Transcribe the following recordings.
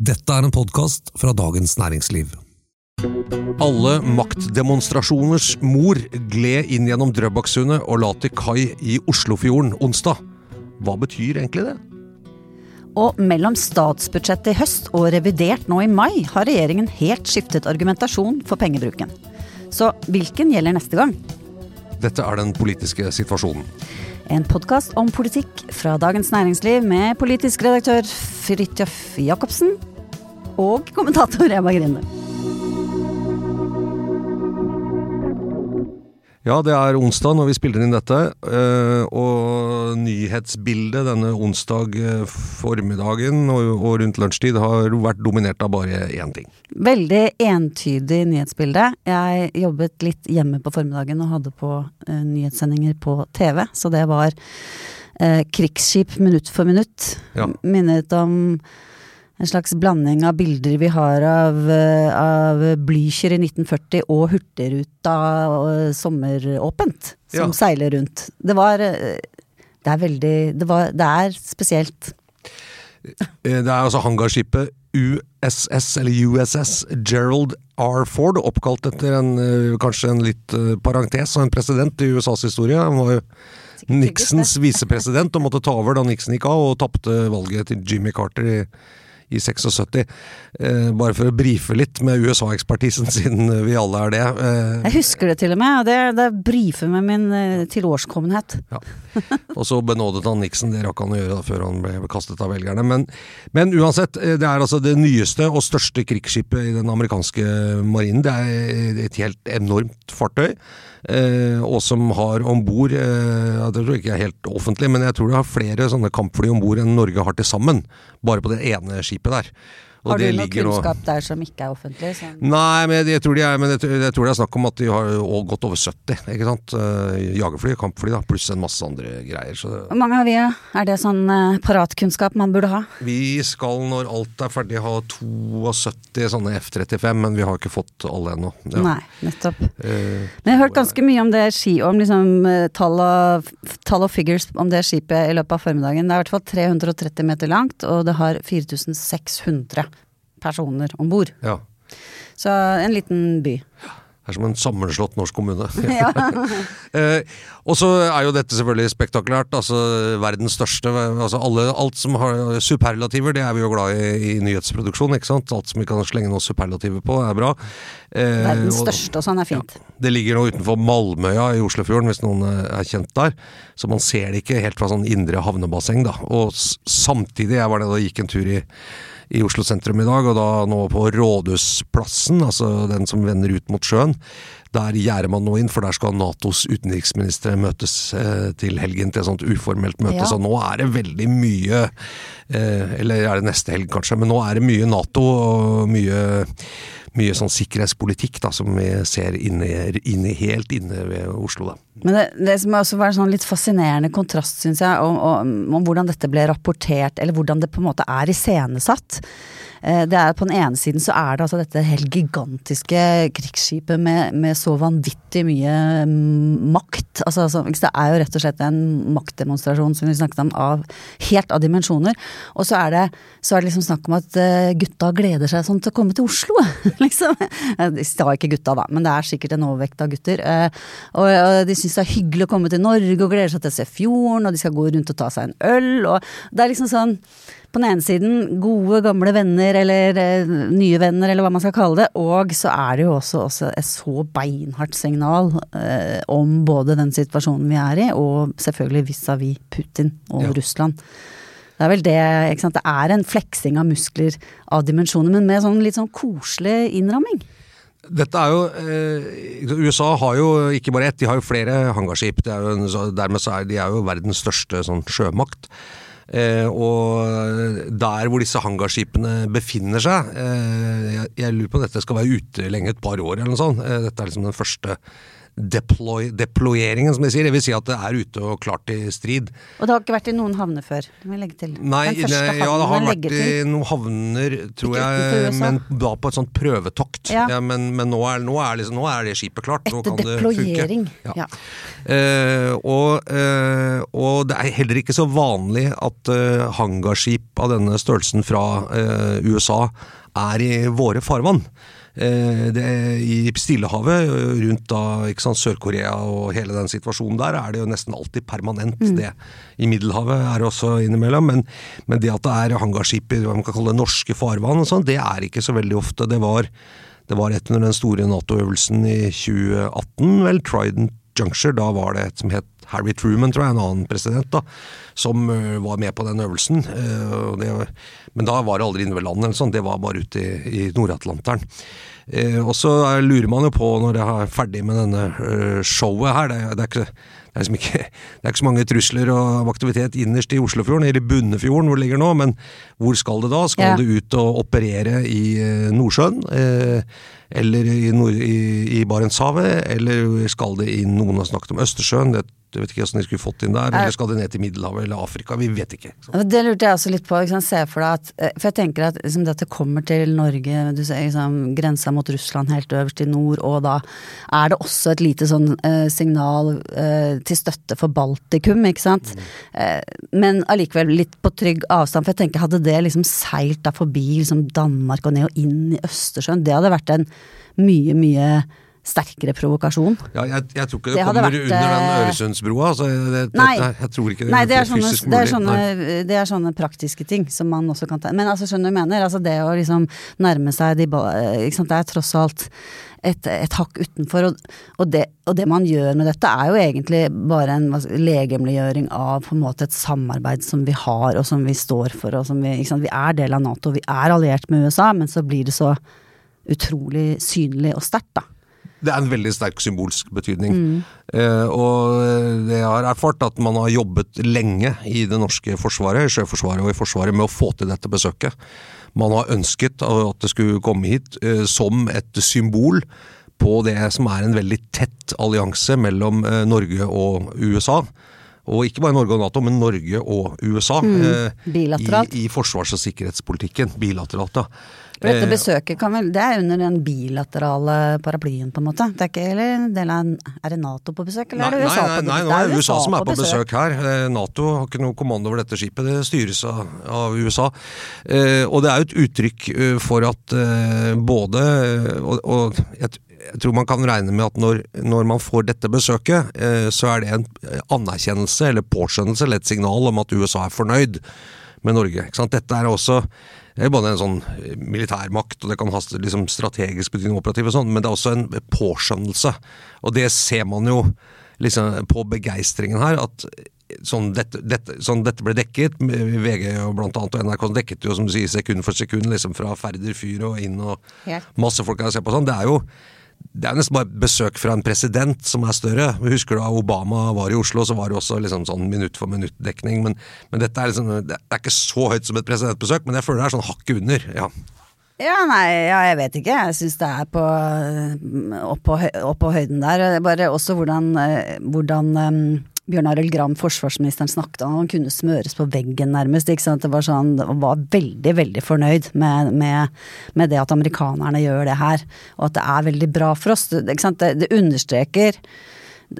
Dette er en podkast fra Dagens Næringsliv. Alle maktdemonstrasjoners mor gled inn gjennom Drøbaksundet og la til kai i Oslofjorden onsdag. Hva betyr egentlig det? Og mellom statsbudsjettet i høst og revidert nå i mai har regjeringen helt skiftet argumentasjon for pengebruken. Så hvilken gjelder neste gang? Dette er den politiske situasjonen. En podkast om politikk fra Dagens Næringsliv med politisk redaktør Fridtjof Jacobsen og kommentator Eva Grinde. Ja, det er onsdag når vi spiller inn dette, eh, og nyhetsbildet denne onsdag eh, formiddagen og rundt lunsjtid har vært dominert av bare én ting. Veldig entydig nyhetsbilde. Jeg jobbet litt hjemme på formiddagen og hadde på uh, nyhetssendinger på TV, så det var krigsskip minutt for minutt. Ja. Minnet om en slags blanding av bilder vi har av, uh, av Blücher i 1940 og Hurtigruta uh, sommeråpent, som Ja. seiler rundt. Det var uh, Det er veldig Det, var, det er spesielt. Eh, Det er altså hangarskipet USS, eller USS, Gerald R. Ford, oppkalt etter en, eh, kanskje en litt eh, parentes og en president i USAs historie. Han var jo Nixons visepresident og måtte ta over da Nixon gikk av, og tapte valget til Jimmy Carter i, i 76. Eh, bare for å brife litt med USA-ekspertisen, siden vi alle er det. Eh, Jeg husker det til og med, og det, det brifer med min uh, tilårskommenhet. Ja. Og så benådet han Nixon, det rakk han å gjøre før han ble kastet av velgerne. Men, men uansett, eh, det er altså det nyeste og største krigsskipet i den amerikanske marinen. Det er et helt enormt fartøy. Eh, og som har om bord eh, Det tror jeg ikke er helt offentlig, men jeg tror det har flere sånne kampfly om bord enn Norge har til sammen. Bare på det ene skipet der. Og Har du noen noe kunnskap der som ikke er offentlig? Sånn. Nei, men jeg tror, de er, men jeg, jeg tror det er snakk om at de har gått over 70, ikke sant. Eh, Jagerfly, kampfly, da, pluss en masse andre greier. Så Hvor mange har vi, da? Er det sånn uh, paratkunnskap man burde ha? vi skal, når alt er ferdig, ha 72 sånne F-35, men vi har ikke fått alle ennå. Ja. Nei, nettopp. Uh, Men jeg har hørt ganske mye om det ski, om liksom tall og, tall og figures om det skipet i løpet av formiddagen. Det er i hvert fall 330 meter langt, og det har 4600 personer om bord. ja. Så en liten by. Det er som en sammenslått norsk kommune. Ja. Eh, og så er jo dette selvfølgelig spektakulært. Altså verdens største altså alle, Alt som har superlativer, det er vi jo glad i i nyhetsproduksjon. ikke sant? Alt som vi kan slenge noen superlativer på, er bra. Eh, Verdens største og sånn er fint. Det ligger nå utenfor Malmøya i Oslofjorden, hvis noen eh, er kjent der. Så man ser det ikke helt fra sånn indre havnebasseng, da. Og samtidig, jeg var nede og gikk en tur i, i Oslo sentrum i dag, og da nå på Rådhusplassen, altså den som vender ut mot sjøen. Der gjerder man nå inn, for der skal Natos utenriksministre møtes eh, til helgen til et sånt uformelt møte. Ja. Så nå er det veldig mye eh, Eller er det neste helg, kanskje, men nå er det mye Nato og mye mye sånn sikkerhetspolitikk da, som vi ser inne, inne, helt inne ved Oslo. da. Men det, det som også var en sånn litt fascinerende kontrast, syns jeg, om, om, om hvordan dette ble rapportert, eller hvordan det på en måte er iscenesatt. Eh, Det er På den ene siden så er det altså dette helt gigantiske krigsskipet med, med så vanvittig mye mm, makt. Altså, altså, det er jo rett og slett en maktdemonstrasjon som vi snakket om, av helt av dimensjoner. Og så er det, så er det liksom snakk om at eh, gutta gleder seg sånn til å komme til Oslo, liksom. Eh, De sa ikke gutta, da, men det er sikkert en overvekt av gutter. Eh, Og, de syns det er hyggelig å komme til Norge og gleder seg til å se fjorden, og de skal gå rundt og ta seg en øl, og det er liksom sånn på den ene siden gode, gamle venner, eller eh, nye venner, eller hva man skal kalle det. Og så er det jo også, også et så beinhardt signal eh, om både den situasjonen vi er i, og selvfølgelig vis-à-vis Putin og Ja. Russland. Det er vel det, ikke sant. Det er en fleksing av muskler av dimensjoner, men med sånn litt sånn koselig innramming. Dette er jo, eh, USA har jo ikke bare ett, de har jo flere hangarskip. Er jo en, dermed så er de er jo verdens største sånn, sjømakt. Eh, og der hvor disse hangarskipene befinner seg eh, jeg, jeg lurer på om dette skal være ute lenge, et par år eller noe sånt. Eh, dette er liksom den første deploy, deployeringen, som de sier. Det vil si at det er ute og klart til strid. Og det har ikke vært i noen havner før? Det må jeg legge til. Nei, Den første nei, ja, det har vært i noen havner, tror jeg, men da på et sånt prøvetokt. Ja. Ja, men men nå, er, nå, er liksom, nå er det skipet klart. Nå Etter deployering. det funke. Eh, og, uh, og det er heller ikke så vanlig at uh, hangarskip av denne størrelsen fra USA er i våre farvann. Eh, det, I Stillehavet, eh, rundt da Sør-Korea og hele den situasjonen der, er det jo nesten alltid permanent det. I Middelhavet er det også innimellom, men, men det at det er hangarskip i hva man kan kalle det, norske farvann, og sånn, det er ikke så veldig ofte. Det var, det var etter den store Nato-øvelsen i 2018, vel, Trident Juncture, da var det et som het Harry Truman, tror jeg, en annen president, da, som var med på den øvelsen. Det, men da var det aldri inne ved land, eller sånn, det var bare ute i, i Nord-Atlanteren. Og så er- lurer man jo på, når jeg er ferdig med denne showet her, det, det, er ikke, det, er liksom ikke, det er ikke så mange trusler og aktivitet innerst i Oslofjorden, eller i Bunnefjorden hvor det ligger nå, men hvor skal det da? Skal Ja. det ut og operere i Nordsjøen? Eller i, Nord i, i Barentshavet? Eller skal det inn Noen har snakket om Østersjøen. Det, jeg vet ikke hvordan de skulle fått inn der. Eller skal de ned til Middelhavet eller Afrika? Vi vet ikke. Så. Det lurte jeg også litt på. Liksom. Se for deg at eh, For jeg tenker at liksom, det at det kommer til Norge, du ser liksom, grensa mot Russland helt øverst i nord, og da er det også et lite sånn eh, signal eh, til støtte for Baltikum, ikke sant. Eh, men allikevel litt på trygg avstand, for jeg tenker hadde det liksom seilt da forbi liksom Danmark og ned og inn i Østersjøen, det hadde vært en mye, mye sterkere provokasjon. Ja, jeg, jeg tror ikke det, Det kommer vært, under den Øresundsbrua. Altså, det, det, Nei. jeg tror ikke det, Nei, det er, sånne, det, er sånne, det er sånne praktiske ting som man også kan ta Men altså, skjønner du hva jeg mener? Altså, det å liksom nærme seg de sant? Det er tross alt et, et hakk utenfor. Og, og, det, og det man gjør med dette, er jo egentlig bare en legemliggjøring av på en måte et samarbeid som vi har, og som vi står for. Og som vi, vi er del av Nato, vi er alliert med USA, men så blir det så utrolig synlig og sterkt, da. Det er en veldig sterk symbolsk betydning. Eh, og det jeg har erfart, at man har jobbet lenge i det norske forsvaret, i Sjøforsvaret og i Forsvaret, med å få til dette besøket. Man har ønsket at det skulle komme hit eh, som et symbol på det som er en veldig tett allianse mellom eh, Norge og USA. Og ikke bare Norge og Nato, men Norge og USA. eh, bilateralt. I, I forsvars- og sikkerhetspolitikken. Bilateralt, da. Dette Eh, besøket kan vel Det er under den bilaterale paraplyen, på en måte. Det er ikke eller Er det Nato på besøk, eller er det USA nei, på besøk? nei, nå Det er det USA som er på besøk her. Eh, Nato har ikke noe kommando over dette skipet, det styres av, av USA. Eh, og det er jo et uttrykk eh, for at eh, både Og, og jeg, jeg tror man kan regne med at når, når man får dette besøket, eh, så er det en anerkjennelse eller påskjønnelse eller et signal om at USA er fornøyd med Norge. Dette er også både en sånn militærmakt, og det kan ha liksom strategisk betydning operativ og sånn, men det er også en påskjønnelse. Og det ser man jo liksom på begeistringen her, at sånn dette, dette, sånn dette ble dekket, VG og blant annet og NRK dekket jo som du sier sekund for sekund liksom fra Færder fyr og inn og masse folk kan se på sånn. Det er jo det er nesten bare besøk fra en president som er større. Husker du da Obama var i Oslo, så var det også liksom sånn minutt for minutt-dekning. Men, men dette er liksom, det er ikke så høyt som et presidentbesøk, men jeg føler det er sånn hakket under. ja. Ja, nei, ja, jeg vet ikke. Jeg syns det er på opp på, opp på høyden der. Er Bare også hvordan, eh, hvordan um, Bjørn Arild Gram, forsvarsministeren, snakket om. Han kunne smøres på veggen, nærmest. Ikke sant? Det var sånn, Han var veldig, veldig fornøyd med, med, med det at amerikanerne gjør det her. Og at det er veldig bra for oss. Ikke sant? det, det understreker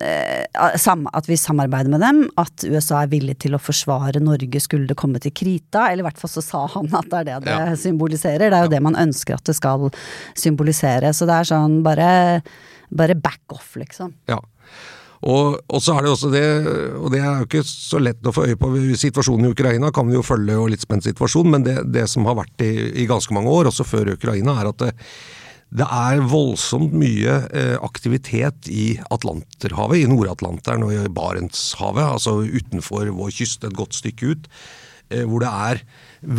eh, at vi samarbeider med dem, at USA er villig til å forsvare Norge skulle det komme til krita, eller i hvert fall så sa han at det er det det Ja. symboliserer. Det er jo det man ønsker at det skal symbolisere. Så det er sånn bare, bare back off, liksom. Ja. Og, og så er det også det, og det er jo ikke så lett å få øye på. Situasjonen i Ukraina kan vi jo følge, og litt spent situasjon, men det, det som har vært i, i ganske mange år, også før Ukraina, er at det, det er voldsomt mye eh, aktivitet i Atlanterhavet, i Nord-Atlanteren og i Barentshavet, altså utenfor vår kyst et godt stykke ut, eh, hvor det er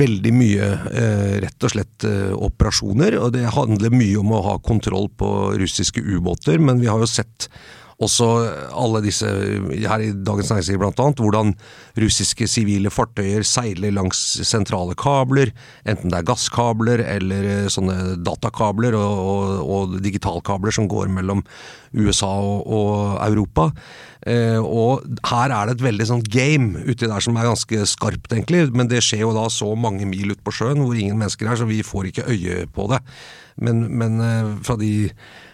veldig mye eh, rett og slett operasjoner. Og det handler mye om å ha kontroll på russiske ubåter, men vi har jo sett også alle disse, her i Dagens Næringsliv blant annet, hvordan russiske sivile fartøyer seiler langs sentrale kabler, enten det er gasskabler eller eh, sånne datakabler og, og, og digitalkabler som går mellom USA og, og Europa. Eh, og her er det et veldig sånn game uti der som er ganske skarpt, egentlig. Men det skjer jo da så mange mil ute på sjøen hvor ingen mennesker er, så vi får ikke øye på det. Men, men eh, fra de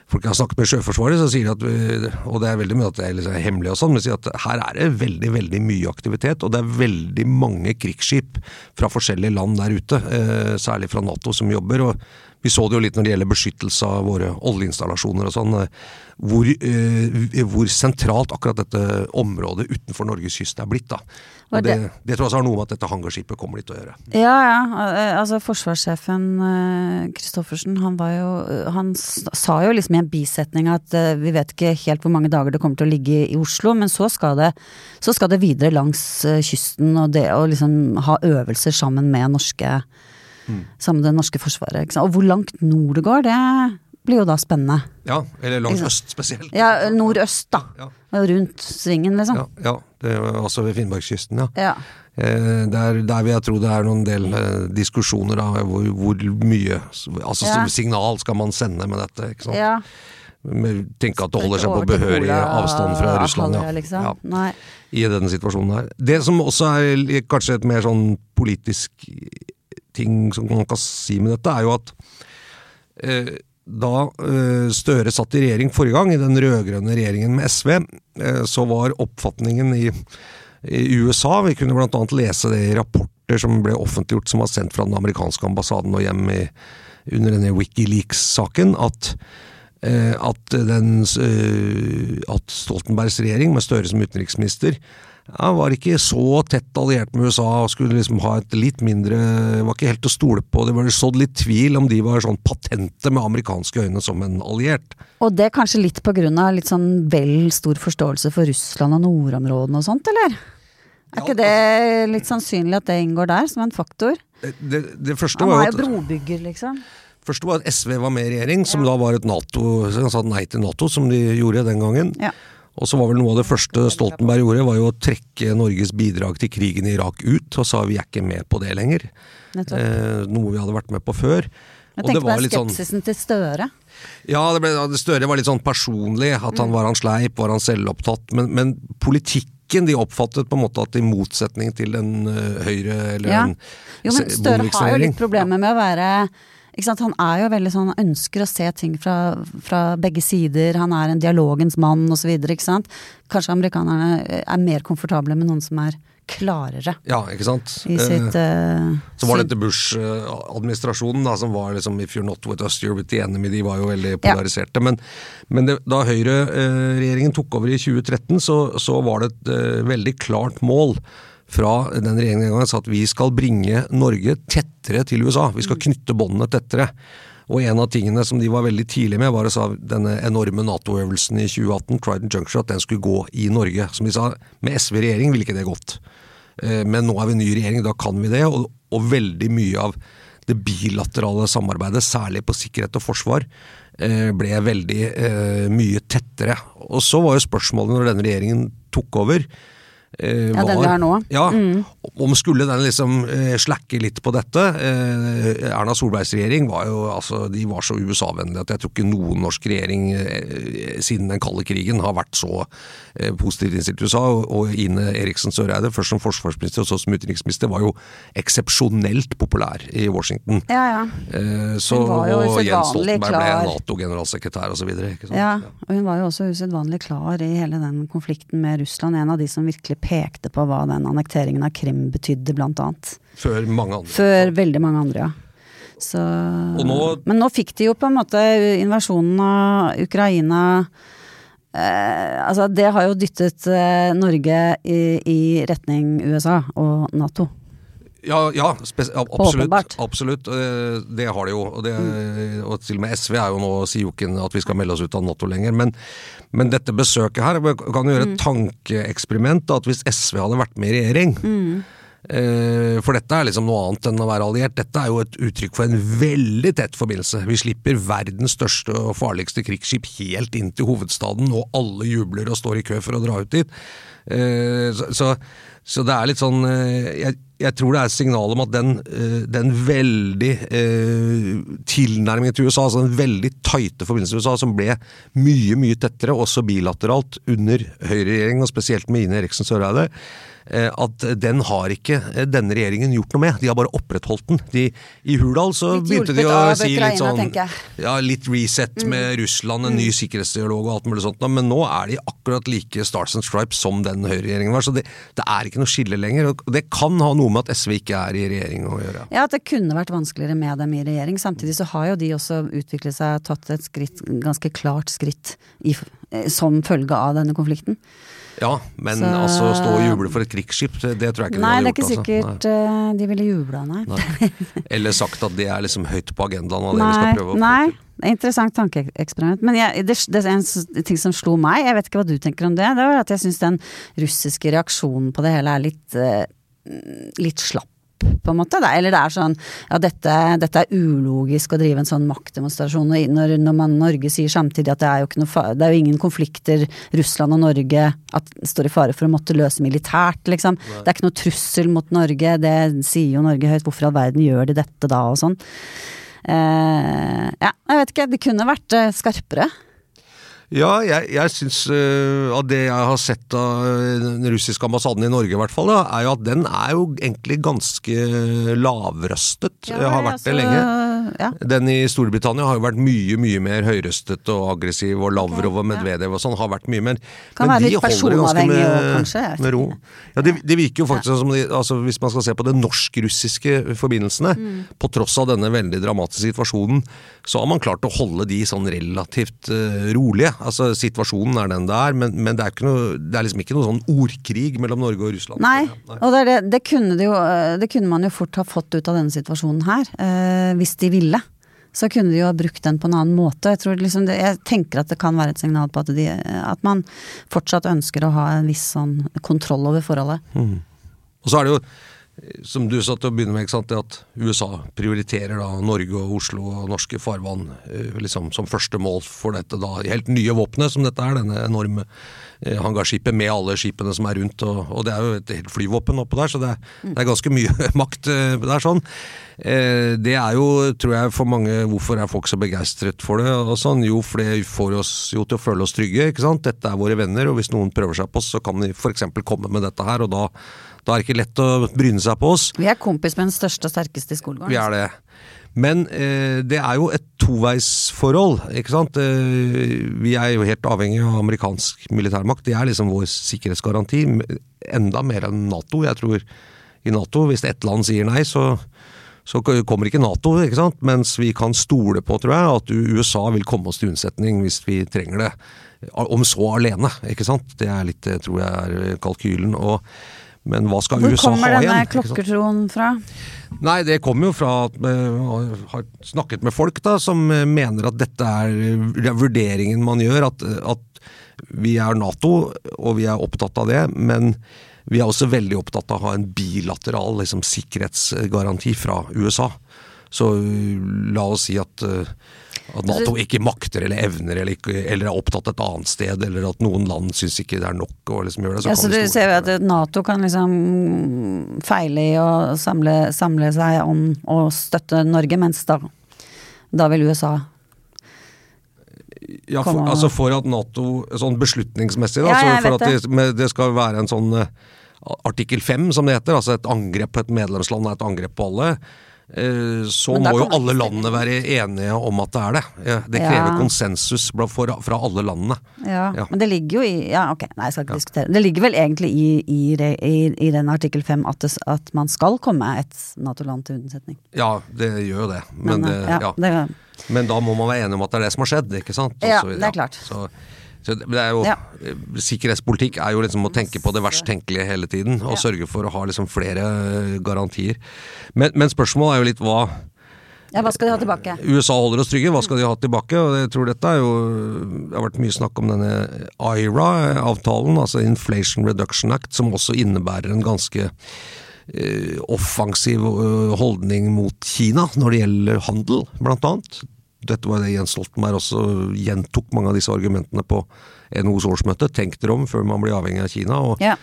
folk jeg har snakket med Sjøforsvaret, så sier de at, eh, og det er veldig mye at det er liksom hemmelig og sånn, men sier at her er det veldig veldig mye aktivitet, og det er veldig mange krigsskip fra forskjellige land der ute, eh, særlig fra Nato, som jobber. og vi så det jo litt når det gjelder beskyttelse av våre oljeinstallasjoner og sånn, hvor, eh, hvor, sentralt akkurat dette området utenfor Norges kyst er blitt. da. Og det, det, tror jeg også har noe med at dette hangarskipet kommer litt å gjøre. Ja, ja. Altså forsvarssjefen Christoffersen, han var jo Han sa jo liksom i en bisetning at vi vet ikke helt hvor mange dager det kommer til å ligge i Oslo, men så skal det, så skal det videre langs kysten og det å liksom ha øvelser sammen med norske mm. Sammen med det norske forsvaret. Og hvor langt nord det går, det blir jo da spennende. Ja, eller langs øst spesielt. Ja, nordøst, da. Ja. Rundt svingen, liksom. Ja, ja. Det altså ved Finnmarkskysten, ja. ja. Eh, der, der, vil jeg tro det er noen del eh, diskusjoner av hvor, hvor, mye altså signal skal man sende med dette. ikke sant? Ja. Tenke at det holder seg på behørig avstand fra Russland. Ja. Liksom. Ja. I denne situasjonen her. Det som også er kanskje et mer sånn politisk ting som man kan si med dette, er jo at eh, da eh, Støre satt i regjering forrige gang, i den rød-grønne regjeringen med SV, eh, så var oppfatningen i, i USA Vi kunne bl.a. lese det i rapporter som ble offentliggjort som var sendt fra den amerikanske ambassaden og hjem i, under denne Wikileaks-saken, at, eh, at, at Stoltenbergs regjering, med Støre som utenriksminister, ja, var ikke så tett alliert med USA og skulle liksom ha et litt mindre Var ikke helt å stole på. Det var sådd litt tvil om de var sånn patente med amerikanske øyne som en alliert. Og det kanskje litt på grunn av litt sånn vel stor forståelse for Russland og nordområdene og sånt, eller? Er ikke det altså- litt sannsynlig at det inngår der, som en faktor? Det, det, det første Han var jo brobygger, liksom. Første var at SV var med i regjering, som ja. da var et Nato, som sa nei til Nato, som de gjorde den gangen. Ja. Og så var vel noe av det første Stoltenberg gjorde, var jo å trekke Norges bidrag til krigen i Irak ut, og sa vi er ikke med på det lenger. Eh, noe vi hadde vært med på før. Jeg tenkte på sånn- skepsisen sånn, til Støre. Ja, det ble, Støre var litt sånn personlig. At han mm. var han sleip, var han selvopptatt. Men, men politikken de oppfattet på en måte at i motsetning til den uh, høyre eller ja. en Jo, men Støre har jo litt problemer med å være han er jo veldig sånn, han ønsker å se ting fra, fra begge sider, han er en dialogens mann osv. Kanskje amerikanerne er mer komfortable med noen som er klarere. Ja, ikke sant. Sitt, uh, så var dette Bush-administrasjonen da, som var liksom If you're not with us, you're with the enemy. De var jo veldig polariserte. Ja. Men, men det, da Høyre-regjeringen tok over i 2013, så, så var det et veldig klart mål fra den regjeringen den gangen sa at vi skal bringe Norge tettere til USA. Vi skal knytte båndene tettere. Og en av tingene som de var veldig tidlig med, var å sa denne enorme Nato-øvelsen i 2018, Trident Juncture, at den skulle gå i Norge. Som de sa, med SV i regjering ville ikke det gått. Eh, men nå er vi ny regjering, da kan vi det. Og, og veldig mye av det bilaterale samarbeidet, særlig på sikkerhet og forsvar, eh, ble veldig eh, mye tettere. Og så var jo spørsmålet når denne regjeringen tok over, Eh, ja, den vi har nå. Ja, mm. Om skulle den liksom eh, slakke litt på dette eh, Erna Solbergs regjering var jo altså, de var så USA-vennlige at jeg tror ikke noen norsk regjering eh, siden den kalde krigen har vært så eh, positivt innstilt til USA. Og, og Ine Eriksen Søreide, først som forsvarsminister og så som utenriksminister, var jo eksepsjonelt populær i Washington. Ja, ja. Eh, så, og Jens Stoltenberg klar. ble Nato-generalsekretær osv. Ja, og hun var jo også usedvanlig klar i hele den konflikten med Russland. En av de som virkelig pekte på hva den annekteringen av Krim betydde, blant annet. Før mange andre. Før veldig mange andre, ja. Så, nå, men nå fikk de jo på en måte invasjonen av Ukraina eh, altså Det har jo dyttet eh, Norge i, i retning USA og Nato. Ja, ja absolutt. absolutt. Det har de jo. Og, det, og, til og med SV er jo nå, sier jo ikke at vi skal melde oss ut av Nato lenger. Men, men dette besøket her kan jo gjøre et mm. tankeeksperiment. At hvis SV hadde vært med i regjering, mm. Eh, For dette er liksom noe annet enn å være alliert. Dette er jo et uttrykk for en veldig tett forbindelse. Vi slipper verdens største og farligste krigsskip helt inn til hovedstaden, og alle jubler og står i kø for å dra ut dit. Eh, Så, så, så det er litt sånn eh, jeg, jeg tror det er et signal om at den, den veldig tilnærmingen til USA, altså den veldig tighte forbindelsen til USA, som ble mye, mye tettere, også bilateralt, under høyreregjeringen, og spesielt med Ine Eriksen Søreide, at den har ikke eh, denne regjeringen gjort noe med. De har bare opprettholdt den. De, I Hurdal så Litt begynte de å si litt sånn. Mm. ja, litt reset med Russland, en ny sikkerhetsdialog og alt mulig sånt, men nå er de akkurat like Stars and Stripes som den høyreregjeringen var. Så det, det er ikke noe skille lenger. og Det kan ha noe med at SV ikke er i regjering å gjøre. Ja, at det kunne vært vanskeligere med dem i regjering. Samtidig så har jo de også utviklet seg, tatt et skritt, ganske klart skritt i, eh, som følge av denne konflikten. Ja, men Så- altså stå og juble for et krigsskip, det tror jeg ikke Nei, de det er ikke gjort. sikkert eh, de ville jubla, nei. Altså. Nei. Eller sagt at det er liksom høyt på agendaen av det vi skal prøve å få nei. til. Er Interessant tankeeksperiment. Men jeg, det, det er en ting som slo meg, jeg vet ikke hva du tenker om det, det var at jeg syns den russiske reaksjonen på det hele er litt, eh, litt slapp. På en måte, da. Eller det er sånn ja dette, dette er ulogisk å drive en sånn maktdemonstrasjon. Når, når man Norge sier samtidig at det er jo ikke noe det er jo ingen konflikter Russland og Norge at, står i fare for å måtte løse militært, liksom. Det er ikke noe trussel mot Norge, det sier jo Norge høyt. Hvorfor i all verden gjør de dette da, og sånn. Eh, ja, jeg vet ikke. Det kunne vært eh, skarpere. Ja, jeg, jeg syns uh, av det jeg har sett av øh, den russiske ambassaden i Norge, i hvert fall, da, er jo at den er jo egentlig ganske lavrøstet. har vært det lenge. Ja. Den i Storbritannia har jo vært mye mye mer høyrøstet og aggressiv, og Lavrov og ja. Medvedev og sånn har vært mye mer Kan være litt personavhengig også, kanskje, med ro. Ja, det, det virker jo faktisk som de, altså Hvis man skal se på de norsk-russiske forbindelsene, Mm. på tross av denne veldig dramatiske situasjonen, så har man klart å holde de sånn relativt uh, rolige. Altså Situasjonen er den det er, men, men det, er ikke noe, det er liksom ikke noe sånn ordkrig mellom Norge og Russland. Nei, og det, det, kunne jo, eh, det kunne man jo fort ha fått ut av denne situasjonen her, Uh, hvis de ville. Så kunne de jo ha brukt den på en annen måte. Jeg, liksom det, jeg tenker at det kan være et signal på at, de, at man fortsatt ønsker å ha en viss sånn kontroll over forholdet. Og så er det jo, som du sa til å begynne med, at USA prioriterer da Norge og Oslo og norske farvann eh, liksom som første mål for dette da helt nye våpenet som dette er, denne enorme eh, hangarskipet med alle skipene som er rundt, og, og det er jo et helt flyvåpen oppå der, så det er, det er ganske mye makt eh, der sånn. Det er jo, tror jeg, for mange Hvorfor er folk så begeistret for det? og sånn? Jo, for det får oss jo til å føle oss trygge. ikke sant? Dette er våre venner, og hvis noen prøver seg på oss, så kan de f.eks. komme med dette her, og da, da er det ikke lett å bryne seg på oss. Vi er kompis med den største og sterkeste i skolegården. Vi er det. Men eh, det er jo et toveisforhold, ikke sant. Eh, vi er jo helt avhengig av amerikansk militærmakt. Det er liksom vår sikkerhetsgaranti. Enda mer enn Nato. Jeg tror i Nato, hvis ett land sier nei, så, så kommer ikke Nato, ikke sant. Mens vi kan stole på, tror jeg, at USA vil komme oss til unnsetning hvis vi trenger det. Om så alene, ikke sant. Det er litt, tror jeg er kalkylen. og men hva skal Hvor USA ha igjen? Hvor kommer denne klokkertroen fra? Nei, det kommer jo fra at vi har snakket med folk da, som eh, mener at dette er eh, vurderingen man gjør. At, at vi er Nato, og vi er opptatt av det. Men vi er også veldig opptatt av å ha en bilateral liksom, sikkerhetsgaranti fra USA. Så eh, la oss si at, eh, at Nato ikke makter eller evner eller, ikke, eller er opptatt et annet sted, eller at noen land syns ikke det er nok å liksom gjøre det. Så Ja, så du ser jo at. Nato kan liksom feile i å samle, samle seg om å støtte Norge, mens da, da vil USA Ja, for, altså for at Nato, sånn beslutningsmessig, da, Ja, for at det, det skal være en sånn eh, artikkel 5, som det heter, altså et angrep på et medlemsland er et angrep på alle, så må jo alle landene være enige om at det er det. Det krever Ja. konsensus for, fra alle landene. Ja, Ja. men det ligger jo i Ja, ok, nei, jeg skal ikke diskutere. Det ligger vel egentlig i, i, i, i den artikkel 5 at, det, at man skal komme et Nato-land til unnsetning. Ja, det gjør jo det. Men, Men, det, eh, ja. det, Men da må man være enige om at det er det som har skjedd, ikke sant? Også, Ja, det er klart. Så, er jo, Ja. Sikkerhetspolitikk er jo liksom å tenke på det verst tenkelige hele tiden, og Ja. sørge for å ha liksom flere eh, garantier. Men, men spørsmålet er jo litt hva ja, hva skal de ha tilbake? USA holder oss trygge, hva skal de ha tilbake? Og jeg tror dette er jo Det har vært mye snakk om denne IRA-avtalen, altså Inflation Reduction Act, som også innebærer en ganske eh, offensiv eh, holdning mot Kina når det gjelder handel, blant annet. Dette var det Jens Stoltenberg også gjentok mange av disse argumentene på NHOs årsmøte. Tenk dere om før man blir avhengig av Kina. og Ja.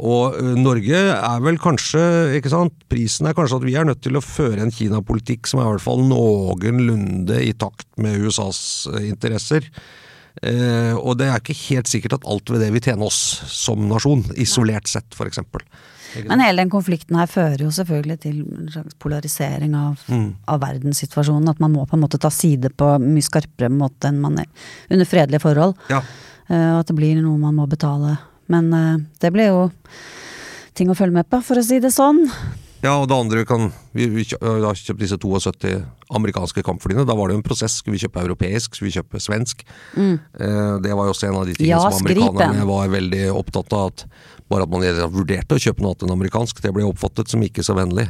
og Norge er vel kanskje, ikke sant, prisen er kanskje at vi er nødt til å føre en Kina-politikk som er i hvert fall noenlunde i takt med USAs interesser. Eh, og det er ikke helt sikkert at alt ved det vil tjene oss som nasjon, isolert sett f.eks. Men hele den konflikten her fører jo selvfølgelig til en slags polarisering av, av verdenssituasjonen. At man må på en måte ta side på mye skarpere måte enn man er under fredelige forhold. Ja. Uh, at det blir noe man må betale. Men uh, det blir jo ting å følge med på, for å si det sånn. Ja, og det andre kan Vi, vi har kjøpt disse 72 amerikanske kampflyene. Da var det jo en prosess. Skulle vi kjøpe europeisk? Skulle vi kjøpe svensk? Eh, det var jo også en av de tingene Ja, som amerikanerne var veldig opptatt av. At bare at man vurderte å kjøpe noe annet enn amerikansk, det ble oppfattet som ikke så vennlig.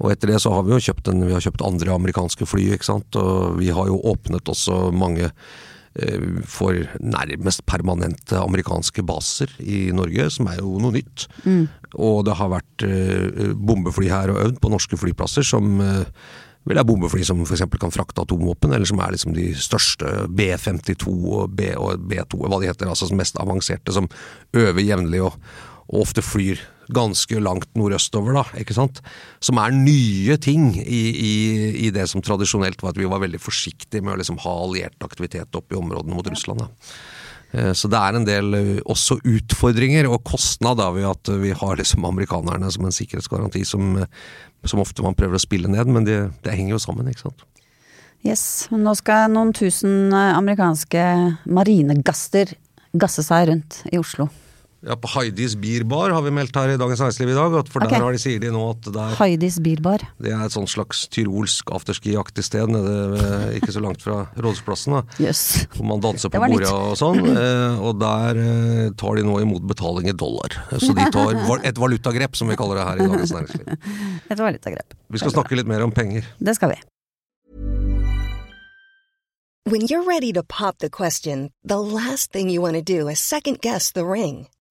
Og etter det så har vi jo kjøpt, en, vi har kjøpt andre amerikanske fly, ikke sant. Og vi har jo åpnet også mange eh, for nærmest permanente amerikanske baser i Norge, som er jo noe nytt. Og det har vært eh, bombefly her og øvd på norske flyplasser som eh, vel er bombefly som f.eks. kan frakte atomvåpen, eller som er liksom de største B-52 og, B, og B2, hva de heter, altså som mest avanserte, som øver jevnlig og, og ofte flyr ganske langt nordøstover, da, ikke sant. Som er nye ting i, i, i det som tradisjonelt var at vi var veldig forsiktige med å liksom ha alliert aktivitet oppe i områdene mot Russland. da. Eh, Så det er en del eh, også utfordringer og kostnad da, ved at vi har liksom amerikanerne som en sikkerhetsgaranti som, eh, som ofte man prøver å spille ned, men det, det henger jo sammen, ikke sant. Yes, men nå skal noen tusen amerikanske marinegaster gasse seg rundt i Oslo. Ja, På Heidis Bierbar har vi meldt her i Dagens Næringsliv i dag, at for okay. der har de, sier de nå at det er, Heidis Bierbar. det er et sånn slags tyrolsk afterski-aktig sted nede ved, ikke så langt fra Rådhusplassen. Jøss. Hvor man danser på bordet og sånn. Eh, og der eh, tar de nå imot betaling i dollar. Så de tar et valutagrep, som vi kaller det her i Dagens Næringsliv. Et valutagrep. Vi skal snakke litt mer om penger. Det skal vi. When you're ready to pop the question, the last thing you want to do is second guess the ring.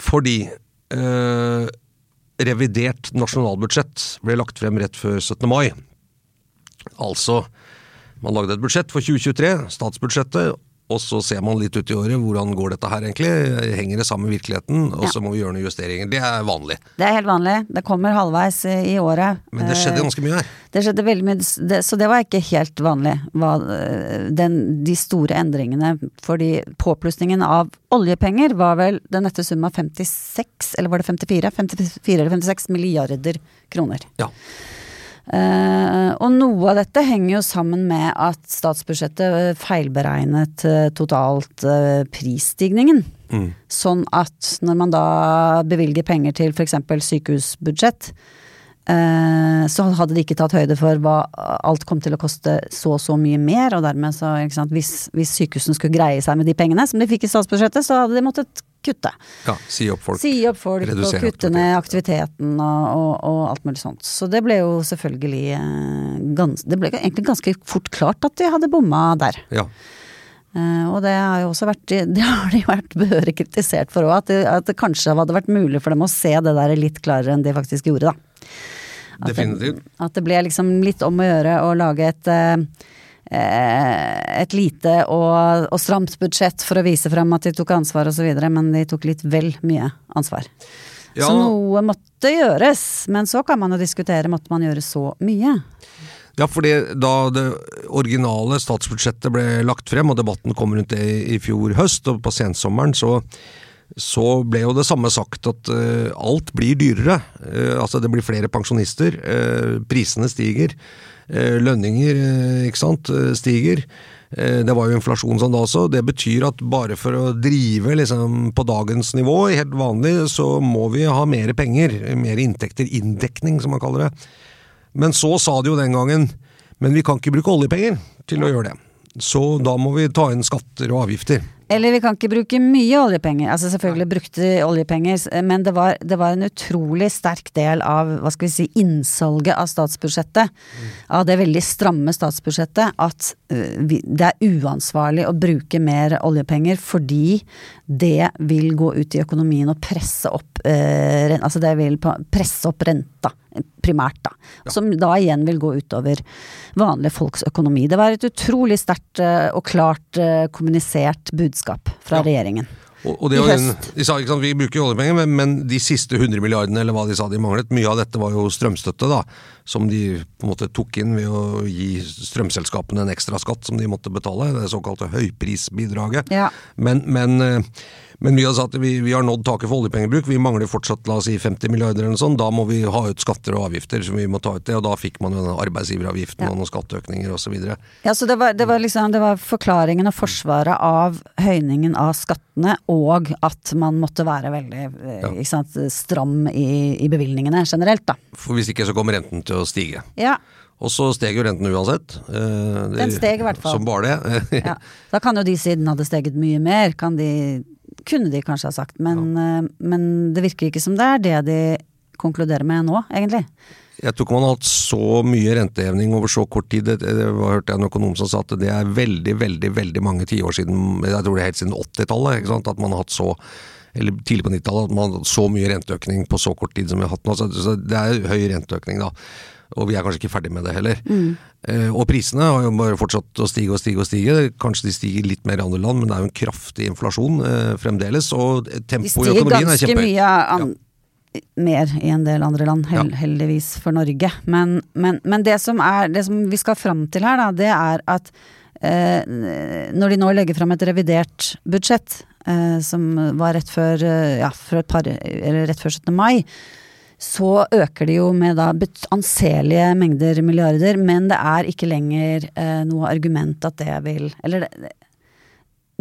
Fordi eh, revidert nasjonalbudsjett ble lagt frem rett før 17. mai. Altså, man lagde et budsjett for 2023, statsbudsjettet, og så ser man litt ut i året hvordan går dette her egentlig. Henger det sammen med virkeligheten? Og så må vi gjøre noen justeringer. Det er vanlig. Det er helt vanlig. Det kommer halvveis i i året. Men det skjedde Eh, ganske mye her. Det skjedde veldig mye, det, så det var ikke helt vanlig. Eh, den, de store endringene. Fordi påplussingen av oljepenger var vel den nette sum av 56, eller var det 54? 54 eller 56 milliarder kroner. Ja. Eh, og noe av dette henger jo sammen med at statsbudsjettet eh, feilberegnet eh, totalt prisstigningen. prisstigningen. Sånn at når man da bevilger penger til f.eks. sykehusbudsjett, eh, så hadde de ikke tatt høyde for hva alt kom til å koste så og så mye mer, og dermed så, sant, hvis, hvis sykehusene skulle greie seg med de pengene som de fikk i statsbudsjettet, så hadde de måttet kutte. ja. Si opp folk. Si opp folk og kutte ned aktiviteten og, og, og alt mulig sånt. Så det ble jo selvfølgelig eh, gans, Det ble egentlig ganske fort klart at de hadde bomma der. Ja. Uh, og det har jo også vært Det har de vært behørig kritisert for òg, at, at det kanskje hadde vært mulig for dem å se det der litt klarere enn de faktisk gjorde, da. At Definitivt. Det, at det ble liksom litt om å gjøre å lage et eh, et lite og, og stramt budsjett for å vise frem at de tok ansvar osv., men de tok litt vel mye ansvar. Ja. Så noe måtte gjøres. Men så kan man jo diskutere måtte man gjøre så mye. Ja, fordi da det originale statsbudsjettet ble lagt frem, og debatten kom rundt det i, fjor høst, og på sensommeren, så, så ble jo det samme sagt at uh, alt blir dyrere. Uh, altså det blir flere pensjonister, uh, prisene stiger, eh, lønninger eh, ikke sant, eh, stiger. Eh, Det var jo inflasjon sånn da også. Det betyr at bare for å drive liksom, på dagens nivå, helt vanlig, så må vi ha mer penger. Mer inntekter. Inndekning, som man kaller det. Men så sa de jo den gangen men vi kan ikke bruke oljepenger til å gjøre det. Så da må vi ta inn skatter og avgifter. Eller vi kan ikke bruke mye oljepenger. Altså selvfølgelig brukte oljepenger, men det var, det var en utrolig sterk del av hva skal vi si, innsalget av statsbudsjettet. Av det veldig stramme statsbudsjettet. At det er uansvarlig å bruke mer oljepenger fordi det vil gå ut i økonomien og presse opp eh, Altså det vil presse opp renta, primært, da. Som da igjen vil gå utover vanlige folks økonomi. Det var et utrolig sterkt øh, og klart øh, kommunisert budskap fra Ja. regjeringen. Og, og det I høst. de sa ikke sant, Vi bruker oljepenger, men, men de siste 100 milliardene eller hva de sa de manglet, mye av dette var jo strømstøtte, da, som de på en måte tok inn ved å gi strømselskapene en ekstra skatt som de måtte betale, det såkalte høyprisbidraget. Ja. Men, men, eh, men vi har sagt at vi, vi har nådd taket for oljepengebruk, vi mangler fortsatt la oss si 50 milliarder eller noe sånt, da må vi ha ut skatter og avgifter som vi må ta ut det, og da fikk man jo arbeidsgiveravgiften Ja. og noen skatteøkninger osv. Ja, så det var, det var liksom det var forklaringen og forsvaret av høyningen av skattene, og at man måtte være veldig eh, Ja. sant, stram i, i bevilgningene generelt, da. For hvis ikke så kommer renten til å stige. Ja, Og så steg jo renten uansett. Eh, det- Den steg i hvert fall. Som bare det. ja. Da kan jo de siden hadde steget mye mer, kan de, kunne de kanskje ha sagt. Men, ja. men det virker ikke som det er det de konkluderer med nå, egentlig. Jeg tror ikke man har hatt så mye renteheving over så kort tid. Det, det var hørte jeg en økonom som sa at det er veldig, veldig veldig mange tiår siden, jeg tror det er helt siden 80-tallet, ikke sant, at man har hatt så eller tidlig på 90-tallet, at man har så mye renteøkning på så kort tid som vi har hatt nå. Så, det er høy renteøkning da. Og vi er kanskje ikke ferdig med det heller. Eh, og prisene har jo bare fortsatt å stige og stige og stige. Kanskje de stiger litt mer i andre land, men det er jo en kraftig inflasjon eh, fremdeles. Og tempoet i økonomien er kjempehøyt. De stiger ganske mye mer i en del andre land, hel, Ja. heldigvis for Norge. Men, men, men det, som er, det som vi skal fram til her, da, det er at eh, når de nå legger fram et revidert budsjett, som var rett før, eh, ja, par, rett før 17. mai, så øker det jo med da anselige mengder milliarder, men det er ikke lenger eh, noe argument at det vil Eller det,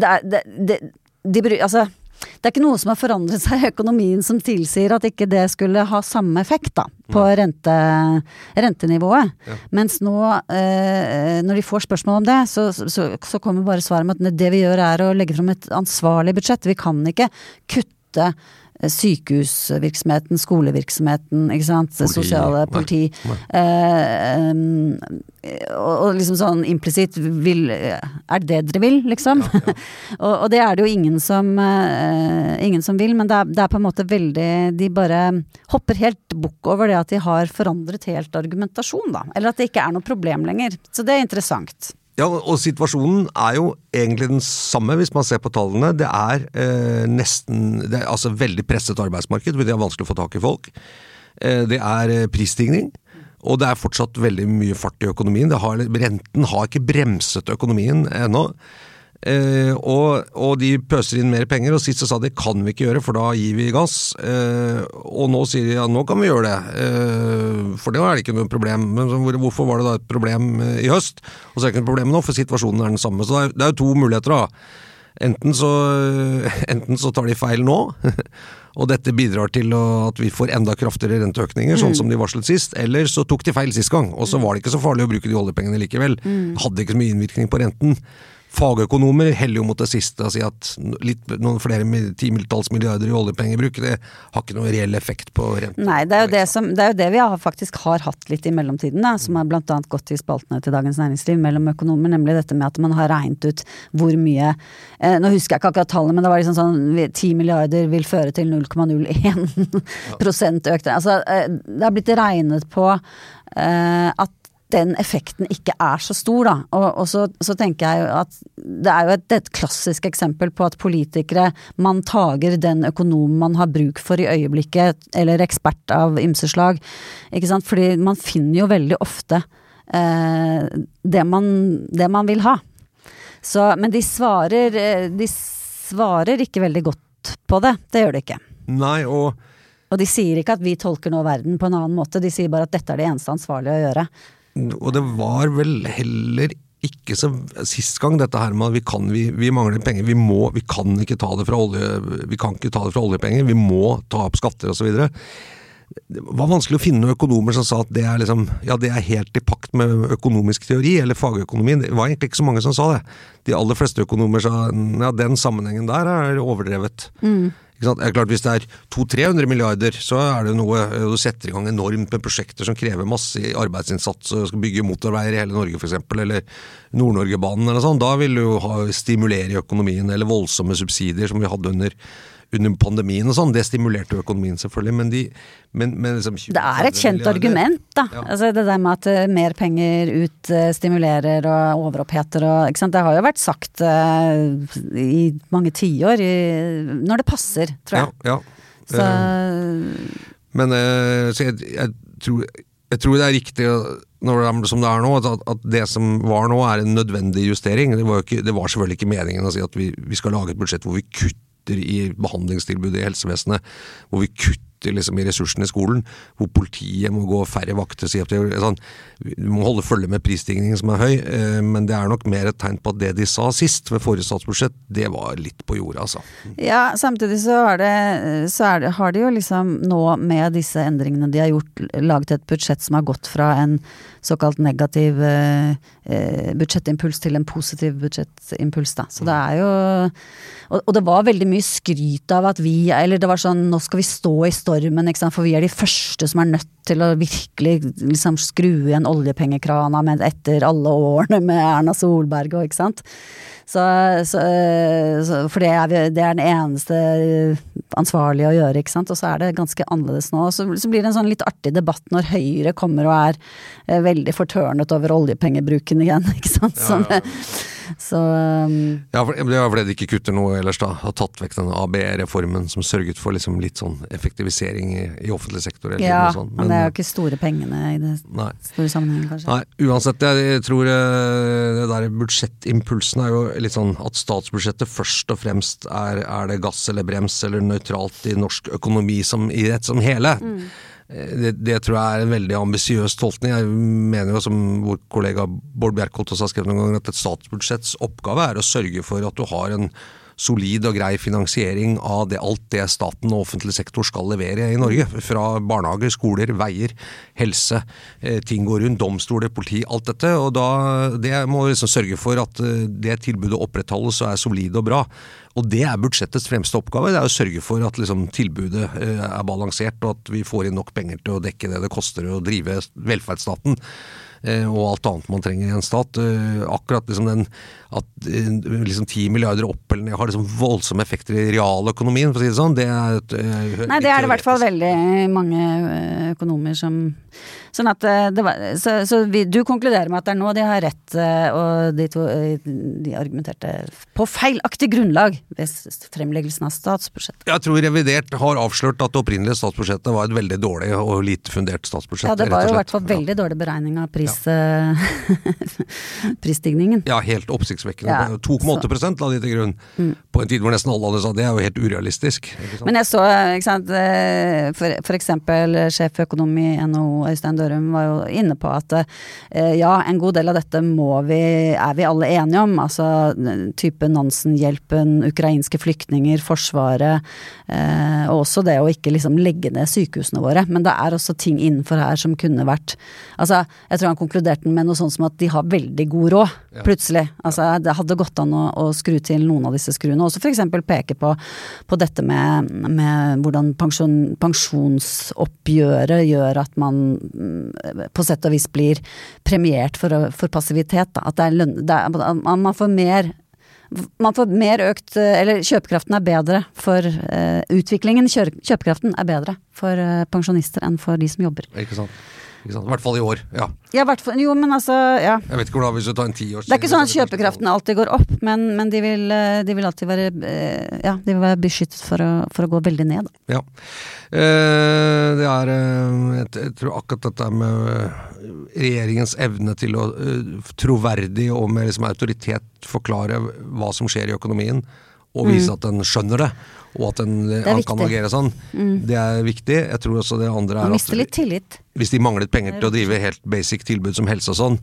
det er det, det, de, altså, det er ikke noe som har forandret seg i økonomien som tilsier at ikke det skulle ha samme effekt da, på rente, rentenivået. Mens nå, eh, når de får spørsmål om det, så, så, så kommer bare svaret med at det vi gjør er å legge fram et ansvarlig budsjett. Vi kan ikke kutte sykehusvirksomheten, skolevirksomheten, ikke sant, Politi, sosiale politi. nei. Eh, um, og, og liksom sånn implisitt vil Er det dere vil, liksom? og, og det er det jo ingen som, eh, ingen som vil, men det er, det er på en måte veldig De bare hopper helt bukk over det at de har forandret helt argumentasjon, da. Eller at det ikke er noe problem lenger. Så det er interessant. Ja, og situasjonen er jo egentlig den samme hvis man ser på tallene. Det er eh, nesten Det er altså veldig presset arbeidsmarked, fordi det er vanskelig å få tak i folk. Eh, det er eh, prisstigning. Og det er fortsatt veldig mye fart i økonomien. Har, renten har ikke bremset økonomien ennå. Eh, og, og de pøser inn mer penger, og sist så sa de kan vi ikke gjøre, for da gir vi gass. Eh, og nå sier de ja, nå kan vi gjøre det, eh, for det er det ikke noe problem. Men så hvorfor var det da et problem eh, i høst? Og så er det ikke noe problem nå, for situasjonen er den samme. Så det er, det er jo to muligheter, da. Enten så, enten så tar de feil nå, og dette bidrar til at vi får enda kraftigere renteøkninger, sånn som de varslet sist, eller så tok de feil sist gang, og så var det ikke så farlig å bruke de oljepengene likevel. Hadde ikke så mye innvirkning på renten. Fagøkonomer heller jo mot det siste og sier at litt, noen flere titalls milliarder i oljepengebruk, det har ikke noen reell effekt på renten. Nei, det er jo det, som, det, er jo det vi har, faktisk har hatt litt i mellomtiden, da, som har annet gått i spaltene til Dagens Næringsliv mellom økonomer, nemlig dette med at man har regnet ut hvor mye eh, Nå husker jeg ikke akkurat tallene, men det var liksom sånn vi- 10 milliarder vil føre til 0,01 prosent økte Altså, eh, det har blitt regnet på eh, at den effekten ikke er så stor, da. Og, og så, så, tenker jeg jo at det er jo et, et, klassisk eksempel på at politikere man tager den økonomen man har bruk for i øyeblikket, eller ekspert av ymse slag. Ikke sant. Fordi man finner jo veldig ofte eh, det, man, det, man, vil ha. Så, men de svarer, eh, de svarer ikke veldig godt på det. Det gjør de ikke. Nei, og og de sier ikke at vi tolker nå verden på en annen måte, de sier bare at dette er det eneste ansvarlige å gjøre. Og det var vel heller ikke så Sist gang dette her med at vi, vi, vi mangler penger, vi, må, vi kan ikke ta det fra olje, vi kan ikke ta det fra oljepenger, vi må ta opp skatter osv. Det var vanskelig å finne økonomer som sa at det er, liksom, ja, det er helt i pakt med økonomisk teori, eller fagøkonomi. Det var egentlig ikke så mange som sa det. De aller fleste økonomer sa ja, den sammenhengen der er overdrevet. Mm. Det er klart Hvis det er 200-300 milliarder, så er det noe Du setter i gang enormt med prosjekter som krever masse arbeidsinnsats, og skal bygge motorveier i hele Norge f.eks., eller Nord-Norgebanen eller sånn. Da vil du ha, stimulere økonomien, eller voldsomme subsidier som vi hadde under under pandemien og sånn, det stimulerte jo økonomien selvfølgelig, men de men, men liksom, Det er et kjent argument, da. Ja. Altså det der med at uh, mer penger ut uh, stimulerer og overoppheter og ikke sant. Det har jo vært sagt uh, i mange tiår, når det passer, tror jeg. Ja, ja. Så Men så jeg, jeg, tror, jeg, tror, det er riktig når det er som det er nå, at, at, det som var nå er en nødvendig justering. Det var, ikke, det var selvfølgelig ikke meningen å si at vi, vi skal lage et budsjett hvor vi kutter kutter i behandlingstilbudet i helsevesenet, hvor vi kutter liksom i ressursene i skolen, hvor politiet må gå færre vakter. Si sånn, du må holde følge med prisstigningen som er høy, eh, men det er nok mer et tegn på at det de sa sist, ved forrige statsbudsjett, det var litt på jorda, altså. Ja, samtidig så, det, så det, har de jo liksom nå med disse endringene de har gjort, laget et budsjett som har gått fra en såkalt negativ eh, eh, budsjettimpuls til en positiv budsjettimpuls, da. Så det er jo og, og, det var veldig mye skryt av at vi Eller det var sånn nå skal vi stå i stormen, for vi er de første som er nødt til å virkelig liksom skru igjen oljepengekrana etter alle årene med Erna Solberg og ikke sant. Så, så, så, for det er, det er, den eneste ansvarlige å gjøre, ikke sant. Og så er det ganske annerledes nå. Så, så blir det en sånn litt artig debatt når Høyre kommer og er eh, veldig fortørnet over oljepengebruken igjen, ikke sant. Ja, ja, ja. Så um, Ja, for det var fordi de ikke kutter noe ellers, da. Har tatt vekk den ABE-reformen som sørget for liksom litt sånn effektivisering i, i offentlig sektor. ja, men, men, det er jo ikke store pengene i det nei. store sammenhengen, kanskje. Nei, uansett. Jeg tror eh, det der budsjettimpulsen er jo litt sånn at statsbudsjettet først og fremst er, er det gass eller brems eller nøytralt i norsk økonomi som i rett som hele. Mm. Eh, det, det, tror jeg er en veldig ambisiøs tolkning. Jeg mener jo, som vår kollega Bård Bjerkholt også har skrevet noen ganger, at et statsbudsjetts oppgave er å sørge for at du har en solid og grei finansiering av det, alt det staten og offentlig sektor skal levere i Norge. Fra barnehager, skoler, veier, helse, eh, ting går rundt, domstoler, politi, alt dette. og da, Det må liksom sørge for at eh, det tilbudet opprettholdes og er solid og bra. Og det er budsjettets fremste oppgave. Det er å sørge for at liksom, tilbudet eh, er balansert, og at vi får inn nok penger til å dekke det det koster å drive velferdsstaten. Eh, og alt annet man trenger i en stat. Eh, akkurat liksom den at eh, liksom 10 milliarder opp eller ned har liksom voldsomme effekter i realøkonomien, for å si det sånn. Det er Nei, det er det i hvert fall veldig mange økonomer som Sånn at det var, Så, så vi, du konkluderer med at det er nå de har rett, og de to de argumenterte på feilaktig grunnlag ved fremleggelsen av statsbudsjettet. Jeg tror revidert har avslørt at det opprinnelige statsbudsjettet var et veldig dårlig og lite fundert statsbudsjett. Ja, det var jo i hvert fall veldig dårlig beregning av pris ja. prisstigningen. Ja, helt oppsiktsvekkende. Ja, 2,8 la de til grunn. Mm. På en tid hvor nesten alle andre sa det er jo helt urealistisk. Men jeg så, ikke sant, eh, for, for eksempel sjeføkonom i NHO, Øystein Dørum, var jo inne på at eh, ja, en god del av dette må vi, er vi alle enige om. Altså type Nansen-hjelpen, ukrainske flyktninger, Forsvaret. Eh, og også det å ikke liksom legge ned sykehusene våre. Men det er også ting innenfor her som kunne vært Altså, jeg tror han konkluderte med noe sånt som at de har veldig god råd, ja. plutselig. Altså det hadde gått an å, å, skru til noen av disse skruene. Også f.eks. peke på, på, dette med, med hvordan pensjon, pensjonsoppgjøret gjør at man på sett og vis blir premiert for, for passivitet. Da. At det er lønn, det er, man får mer man får mer økt Eller kjøpekraften er bedre for uh, utviklingen. Kjøpekraften er bedre for uh, pensjonister enn for de som jobber. Ikke sant. I hvert fall i år. Ja. Ja, fall, jo, men altså, ja. Jeg vet ikke hvordan hvis du tar en tiårs Det er ikke sånn at kjøpekraften alltid går opp, men, men de, vil, eh, de vil alltid være eh, Ja, de vil være beskyttet for å, for å gå veldig ned. Ja. Eh, det er jeg, tror akkurat dette med regjeringens evne til å troverdig og med liksom autoritet forklare hva som skjer i økonomien, og vise at den skjønner det, og at den kan agere sånn. Det er viktig. Jeg tror også det andre Man er mister litt tillit. Hvis de manglet penger til å drive helt basic tilbud som helse og sånn,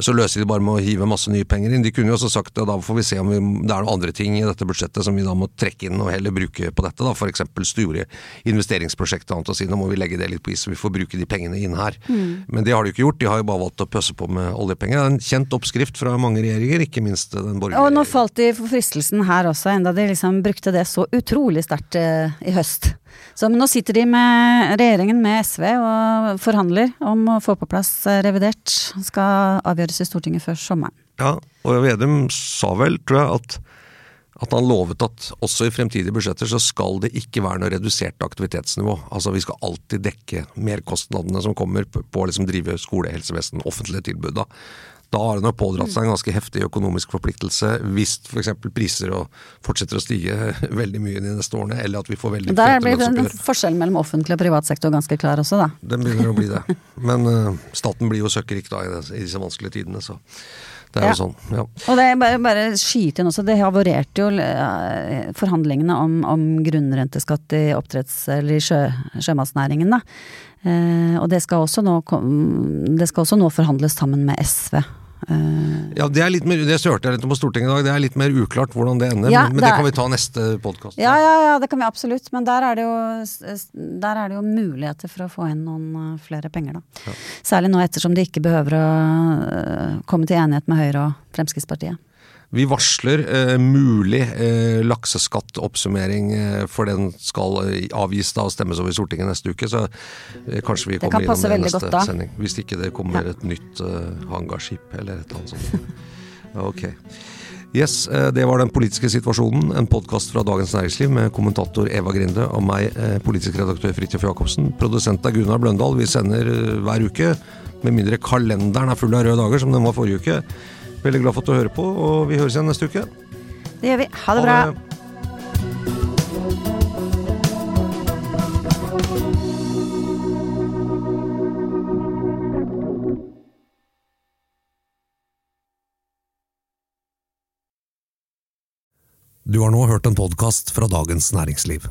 så løser de det bare med å hive masse nye penger inn. De kunne jo også sagt at da får vi se om vi, det er noen andre ting i dette budsjettet som vi da må trekke inn og heller bruke på dette. da, F.eks. store investeringsprosjekter og annet og si nå må vi legge det litt på is så vi får bruke de pengene inn her. Men det har de jo ikke gjort, de har jo bare valgt å pøsse på med oljepenger. Det er en kjent oppskrift fra mange regjeringer, ikke minst den borgerlige. Og nå falt de for fristelsen her også, enda de liksom brukte det så utrolig sterkt eh, i høst. Så men nå sitter de med regjeringen med SV og forhandler om å få på plass eh, revidert. Skal avgjøres i Stortinget før sommeren. Ja, og Vedum sa vel, tror jeg, at, at han lovet at også i fremtidige budsjetter så skal det ikke være noe redusert aktivitetsnivå. Altså vi skal alltid dekke merkostnadene som kommer på å liksom drive skole, helsevesen, offentlige tilbud. Da. Da har han jo pådratt seg en ganske heftig økonomisk forpliktelse hvis f.eks. priser fortsetter å stige veldig mye de neste årene, eller at vi får veldig Der blir den forskjellen mellom offentlig og privat sektor ganske klar også, da. Den begynner å bli det. Men uh, staten blir jo søkkrik da i, det, i disse vanskelige tidene, så det er Ja. jo sånn. Ja. Og det er bare, bare skyte inn også, det havarerte jo eh, forhandlingene om, om grunnrenteskatt i oppdretts- eller sjø, sjømatsnæringen, da. Eh, og det skal, også nå, det skal også nå forhandles sammen med SV. Eh, Ja, det er litt mer, det hørte jeg litt om på Stortinget i dag, det er litt mer uklart hvordan det ender, Ja, men, men det er- kan vi ta neste podkast. ja, ja, ja, det kan vi absolutt, men der er det jo, der er det jo muligheter for å få inn noen eh, flere penger, da. Særlig nå ettersom de ikke behøver å eh, komme til enighet med Høyre og Fremskrittspartiet. Vi varsler eh, mulig eh, lakseskattoppsummering, eh, for den skal eh, avgis da og stemmes over i Stortinget neste uke, så eh, kanskje vi kommer innom det neste godt sending. Hvis ikke det kommer et nytt eh, hangarskip eller et eller annet sånt. Ok. Yes, det var Den politiske situasjonen, en podkast fra Dagens Næringsliv med kommentator Eva Grinde og meg, politisk redaktør Fridtjof Jacobsen. Produsent er Gunnar Bløndal. Vi sender hver uke, med mindre kalenderen er full av røde dager, som den var forrige uke. Veldig glad for at du hører på, og vi høres igjen neste uke. Det gjør vi. Ha det bra. Du har nå hørt en podkast fra Dagens Næringsliv.